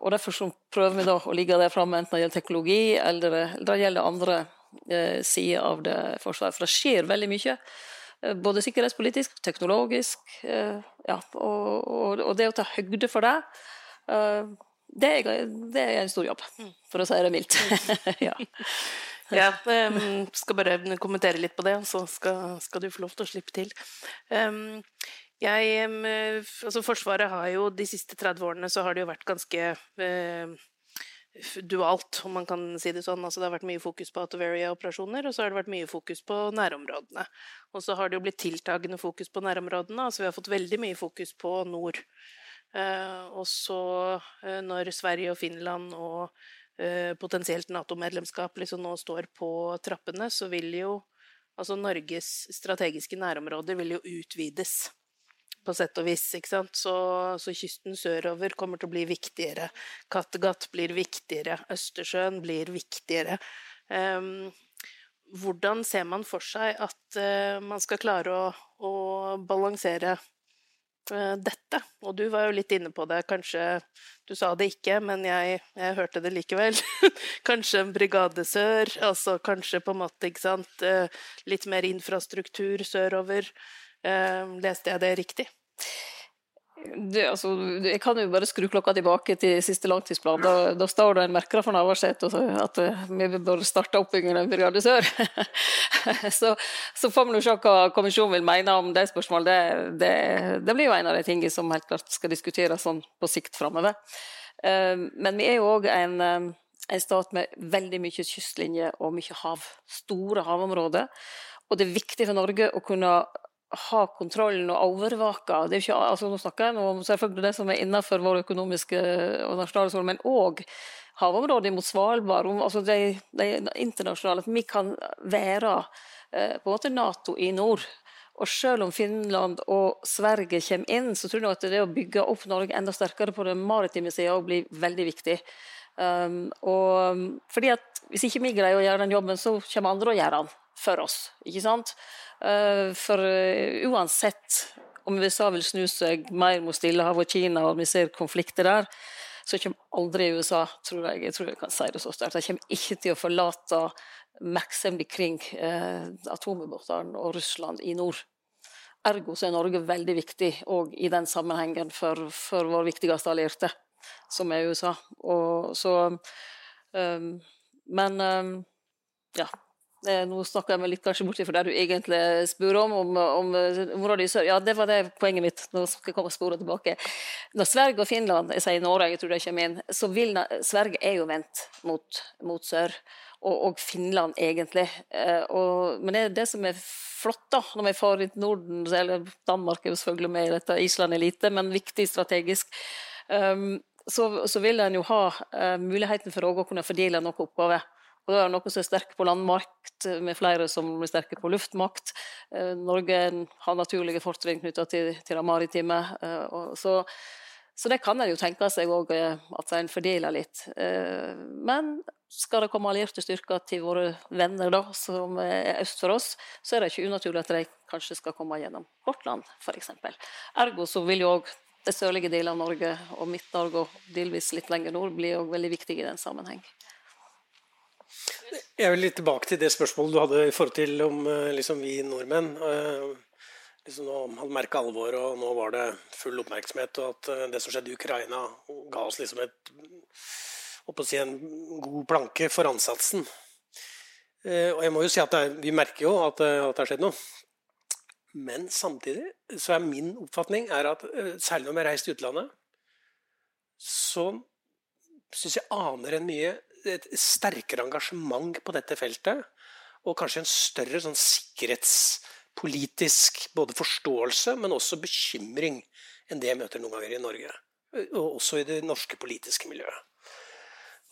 Og Derfor prøver vi da å ligge der framme, enten det gjelder teknologi eller det gjelder andre eh, sider av det forsvaret. For det skjer veldig mye. Eh, både sikkerhetspolitisk, teknologisk. Eh, ja, og, og, og, det å ta høgde for det, eh, det er, det er, en stor jobb, mm. for å si det mildt. ja. Ja um, skal bare kommentere litt på det, så skal, skal, du få lov til å slippe til. Um, jeg, altså Forsvaret har jo de siste 30 årene så har det jo vært ganske dualt, om man kan si det sånn. Altså, det har vært mye fokus på Atoveria-operasjoner, og så har det vært mye fokus på nærområdene. Og så har det jo blitt tiltagende fokus på nærområdene, altså vi har fått veldig mye fokus på nord. Uh, og så, uh, når Sverige og Finland og potensielt Nato-medlemskap liksom nå står på trappene, så vil jo altså Norges strategiske nærområder vil jo utvides på sett og vis. ikke sant? Så, så, kysten sørover kommer til å bli viktigere. Kattegat blir viktigere. Østersjøen blir viktigere. Um, hvordan ser man for seg at uh, man skal klare å, å balansere dette? Og du var jo litt inne på det, kanskje Du sa det ikke, men jeg, jeg hørte det likevel. kanskje en brigade sør, altså kanskje på en måte, ikke sant, uh, litt mer infrastruktur sørover. Uh, leste jeg det riktig? Det, altså, jeg kan jo bare skru klokka tilbake til siste langtidsplan. Da, da står det en merker for Navarsete at uh, vi bør starte oppbyggingen av Brigade Sør. så, så, får vi se hva kommisjonen vil mene om det spørsmålet. Det, det, det, blir jo en av de tingene som helt klart skal diskuteres sånn på sikt framover. Uh, men vi er jo òg en, uh, en stat med veldig mye kystlinje og mye hav. Store havområder. Og det er viktig for Norge å kunne ha kontrollen og overvake. Det er ikke, altså Nå snakker jeg om selvfølgelig det som er innenfor vår økonomiske og nasjonale sone, men òg havområdet mot Svalbard. altså de, de, internasjonale. At vi kan være eh, på en måte Nato i nord. Og selv om Finland og Sverige kommer inn, så tror jeg at det å bygge opp Norge enda sterkere på den maritime sida blir veldig viktig. Um, og fordi at Hvis ikke vi greier å gjøre den jobben, så kommer andre å gjøre den for oss. ikke sant? Eh, for eh, uansett om USA vil snu seg mer mot Stillehavet og Kina, og vi ser konflikter der, så kommer aldri USA, tror jeg, jeg tror jeg kan si det så sterkt, de kommer ikke til å forlate merksomhet kring eh, atomubåtene og Russland i nord. Ergo så er Norge veldig viktig òg i den sammenhengen for, for, vår viktigste allierte, som er USA. Og så um, Men um, ja, nå snakker jeg meg litt kanskje borti for det du egentlig spør om, om, om området i sør. Ja, det var det poenget mitt. Nå skal jeg komme og spore tilbake. Når Sverige og Finland, jeg sier Norge, jeg tror det kommer inn, så vil Sverige er jo vendt mot, mot sør. Og, og, Finland, egentlig. Eh, og, men det er det som er flott, da, når vi får inn Norden, eller Danmark er jo selvfølgelig med i dette, Island er lite, men viktig strategisk. Um, så, så, vil en jo ha uh, muligheten for å kunne fordele noen oppgaver. Og da er det noen som er sterke på landmakt, med flere som blir sterke på luftmakt. Eh, Norge har naturlige fortrinn knytta til, til, det maritime. Eh, så, så, det kan en jo tenke seg òg, eh, at en fordeler litt. Men skal det komme allierte styrker til våre venner da, som er øst for oss, så er det ikke unaturlig at de kanskje skal komme gjennom vårt land, f.eks. Ergo så vil jo òg det sørlige deler av Norge og Midt-Norge og delvis litt lenger nord bli veldig viktige i den sammenheng. Jeg vil litt tilbake til det spørsmålet du hadde i forhold til om eh, liksom, vi nordmenn uh, liksom nå hadde merka alvor, og nå var det full oppmerksomhet, og at uh, det som skjedde i Ukraina, ga oss liksom et si en god planke for ansatsen. Og jeg må jo si at er, vi merker jo at, at det har skjedd noe. Men samtidig så er min oppfatning er at særlig når vi har reist til utlandet, så syns jeg aner en mye et sterkere engasjement på dette feltet. Og kanskje en større sånn sikkerhetspolitisk både forståelse, men også bekymring enn det jeg møter noen ganger i Norge. Og også i det norske politiske miljøet.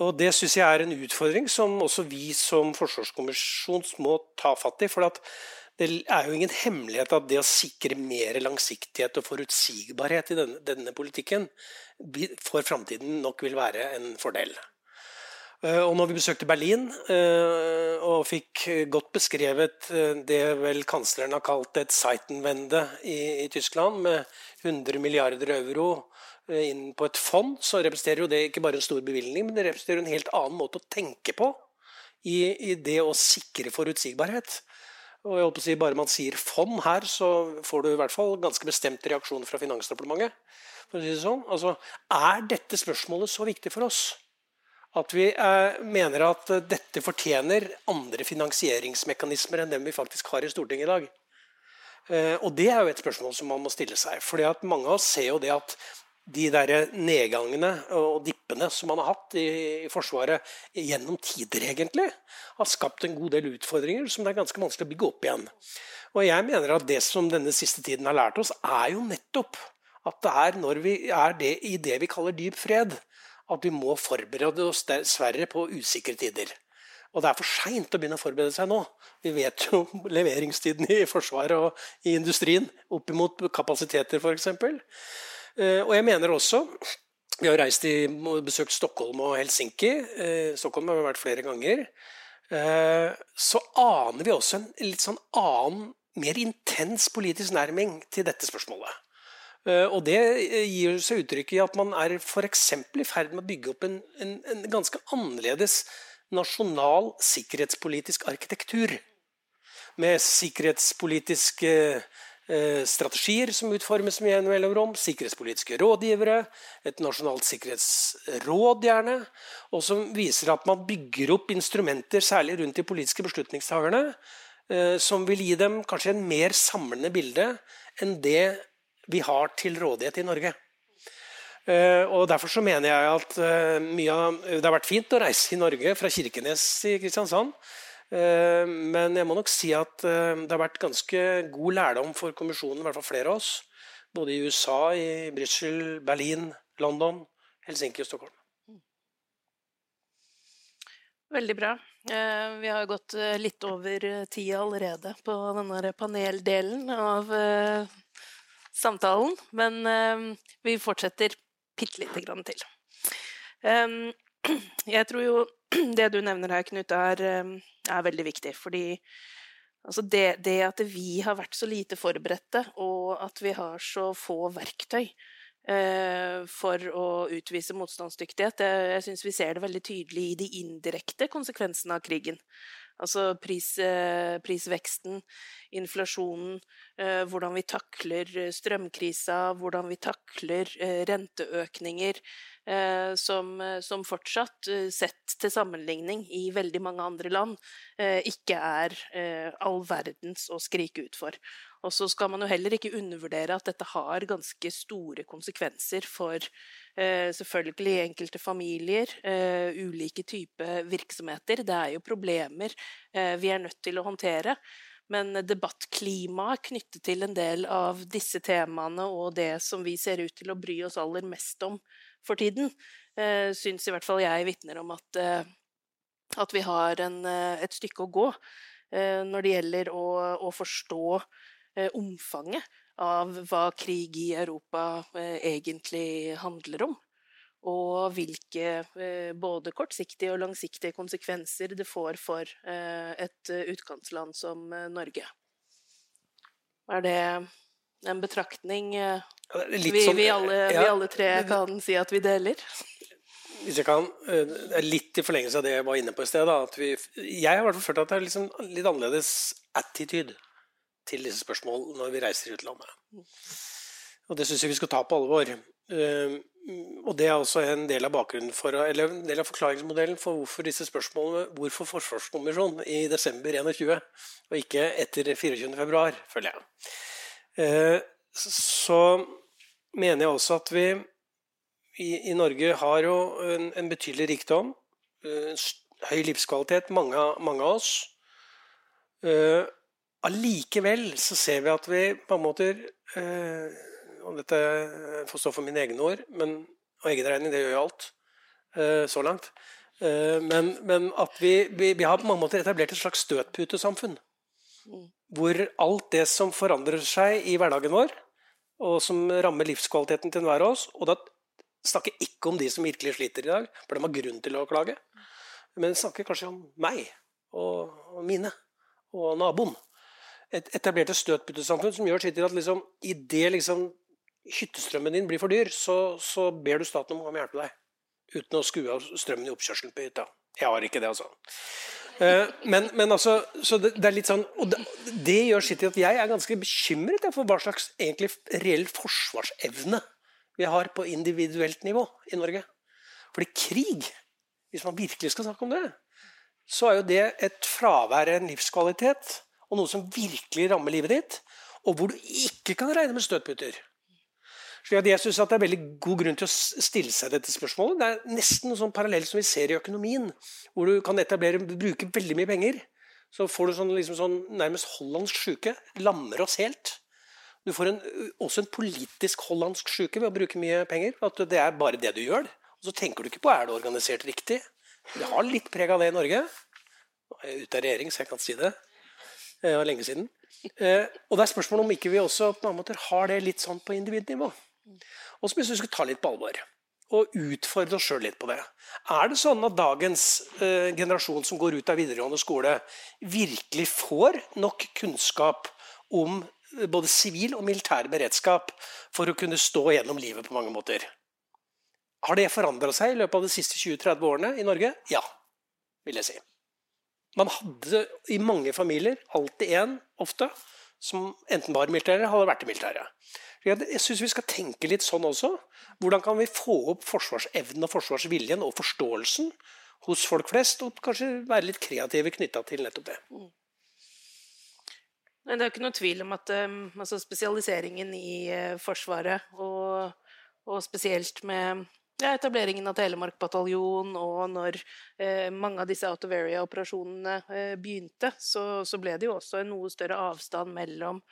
Og Det syns jeg er en utfordring som også vi som forsvarskommisjon må ta fatt i. For det er jo ingen hemmelighet at det å sikre mer langsiktighet og forutsigbarhet i denne, denne politikken for framtiden nok vil være en fordel. Eh, og når vi besøkte Berlin eh, og fikk godt beskrevet eh, det vel kansleren har kalt et Zeitenwende i, i Tyskland, med 100 milliarder euro inn på et fond, så representerer jo det ikke bare en stor bevilgning, men det representerer en helt annen måte å tenke på i, i det å sikre forutsigbarhet. Og jeg håper å si Bare man sier fond her, så får du i hvert fall ganske bestemt reaksjon fra Finansdepartementet. For å si det sånn. Altså, er dette spørsmålet så viktig for oss? At vi eh, mener at dette fortjener andre finansieringsmekanismer enn dem vi faktisk har i Stortinget i dag. Eh, og det er jo et spørsmål som man må stille seg. fordi at mange av oss ser jo det at de der nedgangene og dippene som man har hatt i, i Forsvaret gjennom tider, egentlig, har skapt en god del utfordringer som det er ganske vanskelig å bygge opp igjen. Og jeg mener at det som denne siste tiden har lært oss, er jo nettopp at det er når vi er det, i det vi kaller dyp fred, at vi må forberede oss dessverre på usikre tider. Og det er for seint å begynne å forberede seg nå. Vi vet jo leveringstiden i Forsvaret og i industrien opp mot kapasiteter, f.eks. Eh, og jeg mener også Vi har reist i, besøkt Stockholm og Helsinki. Eh, Stockholm har vi vært flere ganger. Eh, så aner vi også en litt sånn annen, mer intens politisk nærming til dette spørsmålet. Eh, og det eh, gir seg uttrykk i at man er f.eks. i ferd med å bygge opp en, en, en, ganske annerledes nasjonal sikkerhetspolitisk arkitektur. Med sikkerhetspolitiske eh, strategier som utformes med jevne mellomrom, sikkerhetspolitiske rådgivere, et nasjonalt sikkerhetsråd gjerne, og som viser at man bygger opp instrumenter, særlig rundt de politiske beslutningstakerne, som vil gi dem kanskje en mer samlende bilde enn det vi har til rådighet i Norge. Uh, og Derfor så mener jeg at mye av, det har vært fint å reise i Norge fra Kirkenes i Kristiansand. Uh, men jeg må nok si at det har vært ganske god lærdom for kommisjonen, i hvert fall flere av oss. Både i USA, i Brussel, Berlin, London, Helsinki og Stockholm. Veldig bra. Vi har gått litt over tida allerede på denne paneldelen av samtalen, men uh, vi fortsetter bitte lite grann til. Um, jeg tror jo det du nevner her, Knut, er, er veldig viktig. Fordi altså det, det, at vi har vært så lite forberedte, og at vi har så få verktøy eh, for å utvise motstandsdyktighet, det, jeg syns vi ser det veldig tydelig i de indirekte konsekvensene av krigen. Altså pris, eh, prisveksten, inflasjonen, eh, hvordan vi takler eh, strømkrisa, hvordan vi takler renteøkninger, som, som, fortsatt, sett til sammenligning i veldig mange andre land, ikke er all verdens å skrike ut for. Og så skal man jo heller ikke undervurdere at dette har ganske store konsekvenser for eh, selvfølgelig enkelte familier, eh, ulike typer virksomheter. Det er jo problemer eh, vi er nødt til å håndtere. Men debattklimaet knyttet til en del av disse temaene og det som vi ser ut til å bry oss aller mest om for tiden, eh, syns i hvert fall jeg vitner om at, eh, at vi har en, eh, et stykke å gå eh, når det gjelder å, å forstå omfanget av hva krig i Europa eh, egentlig handler om. Og hvilke eh, både kortsiktige og langsiktige konsekvenser det får for et utkantsland som Norge. Er det en betraktning vi, som, vi, alle, vi, alle, tre kan si at vi deler? Hvis jeg kan, Litt i forlengelse av det jeg var inne på i sted. Da, vi, jeg har i hvert fall følt at det er liksom litt annerledes attitude til disse spørsmålene når vi reiser i utlandet. Og det syns jeg vi skal ta på alvor. Ehm, og det er også en del av bakgrunnen for, eller en del av forklaringsmodellen for hvorfor disse spørsmålene, hvorfor Forsvarskommisjonen i desember 21, og ikke etter 24. februar, føler jeg. Ehm, så mener jeg også at vi i, i Norge har jo en, en betydelig rikdom, eh, høy livskvalitet, mange, mange av oss. Allikevel så ser vi at vi på en måte eh, Og dette får stå for mine egne ord, men, og egenregning, det gjør jo alt eh, så langt. Eh, men, men, at vi, vi, vi, har på mange måter etablert et slags støtputesamfunn. Hvor alt det som forandrer seg i hverdagen vår, og som rammer livskvaliteten til enhver av oss Og da snakker jeg ikke om de som virkelig sliter i dag, for de har grunn til å klage. men snakker kanskje om meg og, og mine og naboen. Et etablerte et støtbyttesamfunn som gjør sitt til at liksom, idet liksom, hyttestrømmen din blir for dyr, så, så ber du staten om å hjelpe deg. Uten å skue av strømmen i oppkjørselen på hytta. Jeg har ikke det, altså. Eh, men, men, altså, så det, det, er litt sånn, og det, det gjør sitt til at jeg er ganske bekymret for hva slags egentlig reell forsvarsevne vi har på individuelt nivå i Norge. Fordi krig, hvis man virkelig skal snakke om det, så er jo det et fravær av en livskvalitet og noe som virkelig rammer livet ditt, og hvor du ikke kan regne med støtputer. Så jeg synes det er veldig god grunn til å stille seg dette spørsmålet. Det er nesten noe sånn parallell som vi ser i økonomien, hvor du kan etablere, bruke veldig mye penger. Så får du sånn, liksom sånn nærmest hollandsk sjuke. Lammer oss helt. Du får en, også en politisk hollandsk sjuke ved å bruke mye penger. At det er bare det du gjør. Og så tenker du ikke på er det organisert riktig. Det har litt preg av det i Norge. Nå er jeg ute av regjering, så jeg kan si det. Det var lenge siden. Eh, og det er spørsmålet om ikke vi også på mange måter har det litt sånn på individnivå. Og så hvis vi skal ta litt på alvor og utfordre oss sjøl litt på det. Er det sånn at dagens eh, generasjon som går ut av videregående skole, virkelig får nok kunnskap om eh, både sivil og militær beredskap for å kunne stå gjennom livet på mange måter? Har det forandra seg i løpet av de siste 20-30 årene i Norge? Ja, vil jeg si. Man hadde i mange familier alltid en, ofte, som enten var i militære eller hadde vært i militæret. Jeg syns vi skal tenke litt sånn også. Hvordan kan vi få opp forsvarsevnen og forsvarsviljen og forståelsen hos folk flest, og kanskje være litt kreative knytta til nettopp det. Mm. Det er ikke noe tvil om at um, altså spesialiseringen i uh, Forsvaret, og, og, spesielt med ja, etableringen av Telemark bataljon, og når eh, mange av disse area-operasjonene eh, begynte, så, så, ble det jo også en noe større avstand mellom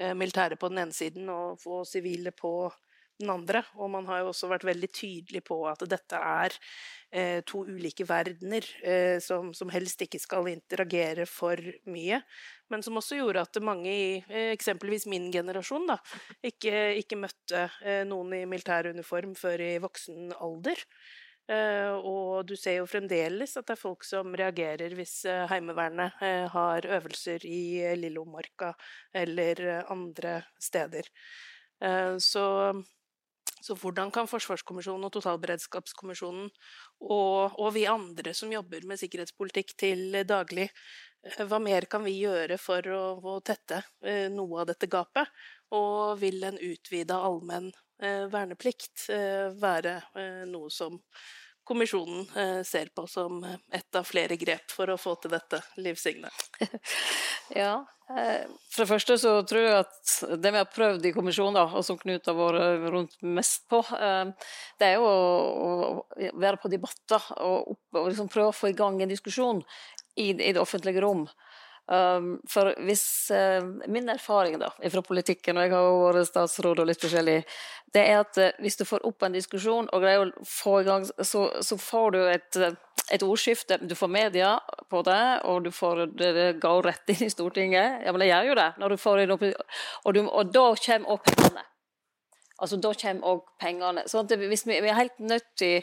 Eh, militære på den ene siden og få sivile på den andre. Og man har jo også vært veldig tydelig på at dette er eh, to ulike verdener eh, som, som, helst ikke skal interagere for mye. Men som også gjorde at mange i eh, eksempelvis min generasjon da, ikke, ikke møtte eh, noen i militær uniform før i voksen alder. Uh, og du ser jo fremdeles at det er folk som reagerer hvis uh, Heimevernet uh, har øvelser i Lillomarka eller andre steder. Så, så, hvordan kan Forsvarskommisjonen og Totalberedskapskommisjonen og, og, vi andre som jobber med sikkerhetspolitikk til daglig, hva mer kan vi gjøre for å, å tette noe av dette gapet? Og vil en utvida allmenn verneplikt være noe som kommisjonen eh, ser på som ett av flere grep for å få til dette, Liv Signe? ja. Eh, for det første så tror jeg at det vi har prøvd i kommisjonen, og som Knut har vært rundt mest på, eh, det er jo å være på debatter og, liksom prøve å få i gang en diskusjon i, det offentlige rom. Um, for hvis uh, Min erfaring da, fra politikken, og jeg har vært statsråd og litt forskjellig, det er at uh, hvis du får opp en diskusjon og greier å få i gang, så, så får du et, uh, et, ordskifte. Du får media på det, og du får, det, det går rett inn i Stortinget. Ja, men det gjør jo det. Når du får inn opp, og, du, og da kommer òg pengene. Altså, da kommer òg pengene. Så hvis vi, vi er helt nødt til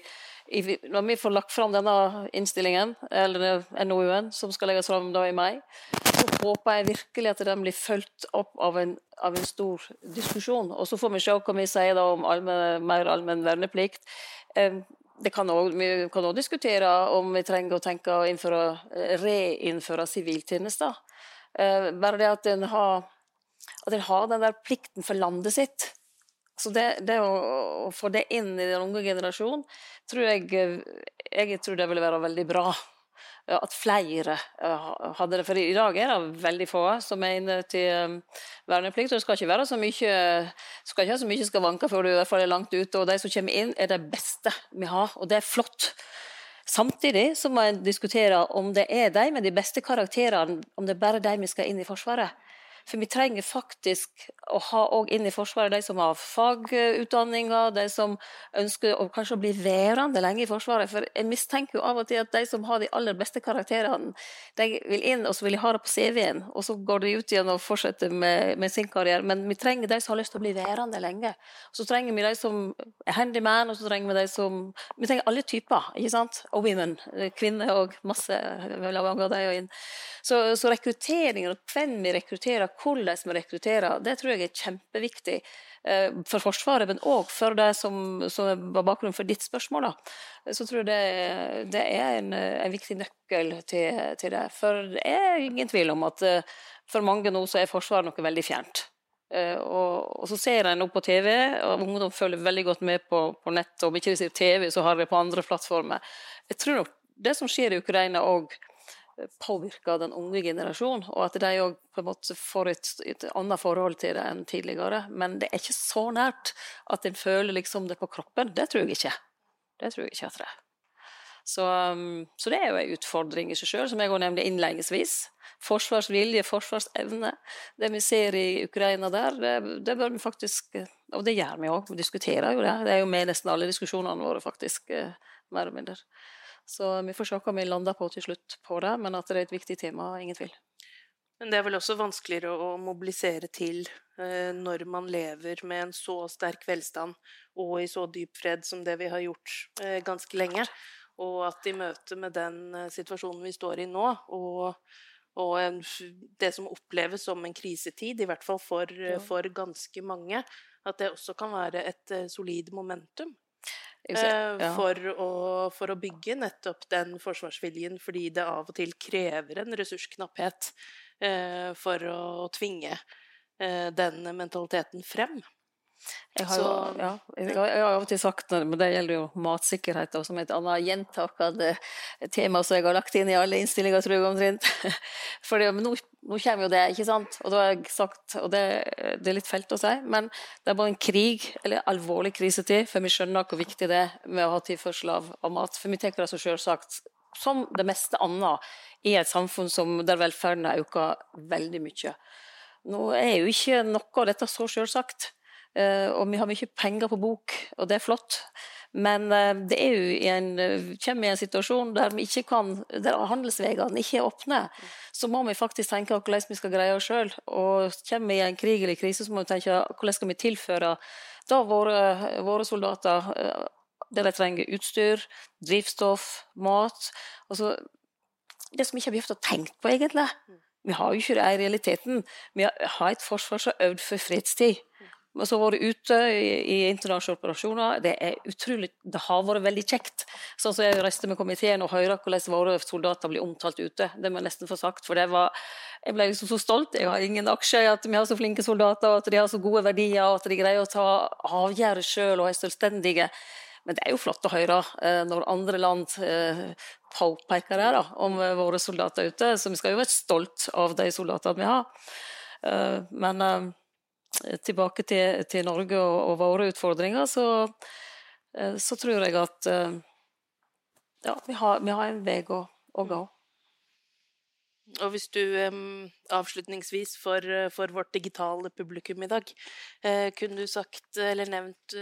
når vi får lagt fram denne innstillingen, eller NOU-en, som skal legges fram da i mai, så håper jeg virkelig at den blir fulgt opp av en, av en, stor diskusjon. Og så får vi se hva vi sier om allmen, mer allmenn verneplikt. Det kan også, vi kan òg diskutere om vi trenger å tenke å innføre, reinnføre siviltjenester. Eh, bare det at en har, har den der plikten for landet sitt så det, det å, å, få det inn i den unge generasjonen, tror jeg, jeg tror det ville være veldig bra. At flere hadde det. For i dag er det veldig få som er inne til verneplikt. Og det skal ikke være så mye skal ikke ha så mye skavanker før du i hvert fall er langt ute. Og de som kommer inn, er det beste vi har, og det er flott. Samtidig så må en diskutere om det er de med de beste karakterene, om det er bare de vi skal inn i Forsvaret. For vi trenger faktisk å ha òg inn i Forsvaret de som har fagutdanninger, de som ønsker å kanskje bli værende lenge i Forsvaret. For jeg mistenker jo av og til at de som har de aller beste karakterene, de vil inn og så vil de ha det på CV-en, og så går de ut igjen og fortsetter med, med, sin karriere. Men vi trenger de som har lyst til å bli værende lenge. Så trenger vi de som er handyman, og så trenger vi de som Vi trenger alle typer, ikke sant? Og women. Kvinner og masse. Så, så rekrutteringen, hvem vi rekrutterer, hvordan vi rekrutterer, det tror jeg er kjempeviktig eh, for Forsvaret, men òg for det som, som, var bakgrunnen for ditt spørsmål. Da. Så tror jeg det, det er en, en, viktig nøkkel til, til, det. For det er ingen tvil om at eh, for mange nå så er Forsvaret noe veldig fjernt. Uh, og, og, så ser en nå på TV, og ungdom følger veldig godt med på, på nett. Om ikke de ser TV, så har de på andre plattformer. Jeg tror nok det som skjer i Ukraina òg påvirker den unge generasjonen, og at de òg på en måte får et, et, annet forhold til det enn tidligere. Men det er ikke så nært at en føler liksom det på kroppen. Det tror jeg ikke. Det tror jeg ikke at det er. Så, um, så, det er jo en utfordring i seg sjøl, som jeg òg nevnte innledningsvis. Forsvarsvilje, forsvarsevne. Det vi ser i Ukraina der, det, det bør vi faktisk Og det gjør vi òg, vi diskuterer jo det. Det er jo med nesten alle diskusjonene våre, faktisk, eh, mer eller mindre. Så vi får se hva vi lander på til slutt på det, men at det er et viktig tema, ingen tvil. Men det er vel også vanskeligere å mobilisere til eh, når man lever med en så sterk velstand og i så dyp fred som det vi har gjort eh, ganske lenge. Og at i møte med den eh, situasjonen vi står i nå, og, og en, det som oppleves som en krisetid, i hvert fall for, for ganske mange, at det også kan være et solid momentum. Eh, ja. for, å, for, å, bygge nettopp den forsvarsviljen, fordi det av og til krever en ressursknapphet eh, for å tvinge eh, den mentaliteten frem. Jeg har, jo, ja, jeg har av og til sagt, men det gjelder jo matsikkerhet, som et annet gjentakende tema som jeg har lagt inn i alle innstillinger, tror jeg omtrent. For nå, nå, kommer jo det, ikke sant. Og da har jeg sagt, og det, det, er litt felt å si, men det er bare en krig, eller alvorlig krisetid, for vi skjønner hvor viktig det er med å ha tilførsel av, av mat. For vi tenker det så selvsagt, som det meste annet i et samfunn som, der velferden har økt veldig mye. Nå er jo ikke noe av dette så selvsagt. Eh, og vi har mye penger på bok, og det er flott. Men eh, det er jo i en, eh, kommer i en situasjon der, vi ikke kan, der handelsveiene ikke er åpne. Så må vi faktisk tenke hvordan vi skal greie oss sjøl. Og kommer vi i en krig eller krise, så må vi tenke hvordan skal vi tilføre da våre, våre soldater det de trenger utstyr, drivstoff, mat. Altså, det som vi ikke har vi tenkt på, egentlig. Vi har jo ikke det i realiteten. Vi har et forsvar som har øvd for fredstid som har vært ute i, i, internasjonale operasjoner. Det er utrolig, det har vært veldig kjekt. Sånn som Jeg reiste med komiteen og hørte hvordan våre soldater blir omtalt ute. Det må jeg nesten få sagt. for det var, Jeg ble liksom så stolt. Jeg har ingen aksjer i at vi har så flinke soldater, og at de har så gode verdier, og at de greier å ta avgjørelser sjøl og er selvstendige. Men det er jo flott å høre eh, når andre land eh, påpeker det da, om våre soldater ute. Så vi skal jo være stolt av de soldatene vi har. Eh, men tilbake til, til Norge og, og, våre utfordringer, så, eh, så, tror jeg at eh, ja, vi har, vi har en vei å, å, gå. Og hvis du avslutningsvis for, for, vårt digitale publikum i dag uh, kunne du sagt eller nevnt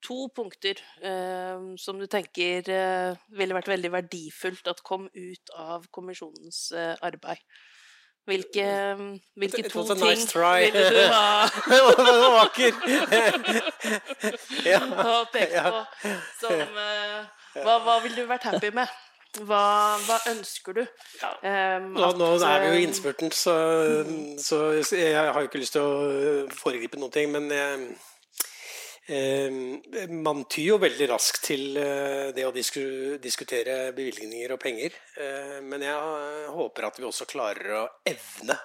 to punkter som du tenker ville vært veldig verdifullt at kom ut av kommisjonens arbeid? Hvilke, hvilke to ting nice try. ville du ha Vakker! ja. peke på som uh, hva, hva ville du vært happy med? Hva, hva ønsker du? Ja. Um, nå, nå, er vi jo i innspurten, så, så, jeg har jo ikke lyst til å foregripe noen ting. Men jeg, Eh, man tyr jo veldig raskt til eh, det å diskutere bevilgninger og penger. Eh, men jeg håper at vi også klarer å evne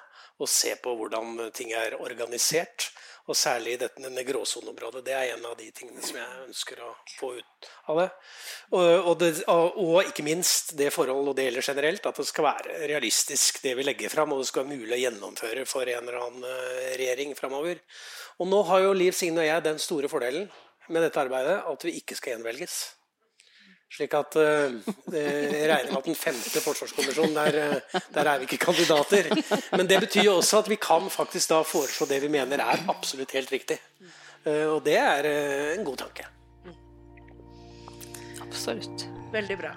å se på hvordan ting er organisert. Og særlig dette denne gråsoneområdet. Det er en av de tingene som jeg ønsker å få ut av det. Og, og, det, og, ikke minst det forhold, og det gjelder generelt, at det skal være realistisk det vi legger fram, og det skal være mulig å gjennomføre for en eller annen regjering framover. Og nå har jo Liv Signe og jeg den store fordelen med dette arbeidet at vi ikke skal gjenvelges. Slik at uh, jeg regner med at den femte forsvarskommisjonen, der, uh, der, er vi ikke kandidater. Men det betyr jo også at vi kan faktisk da foreslå det vi mener er absolutt helt riktig. Uh, og det er en god tanke. Absolutt. Veldig bra.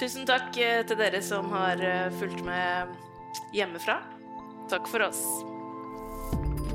Tusen takk til dere som har fulgt med hjemmefra. Takk for oss.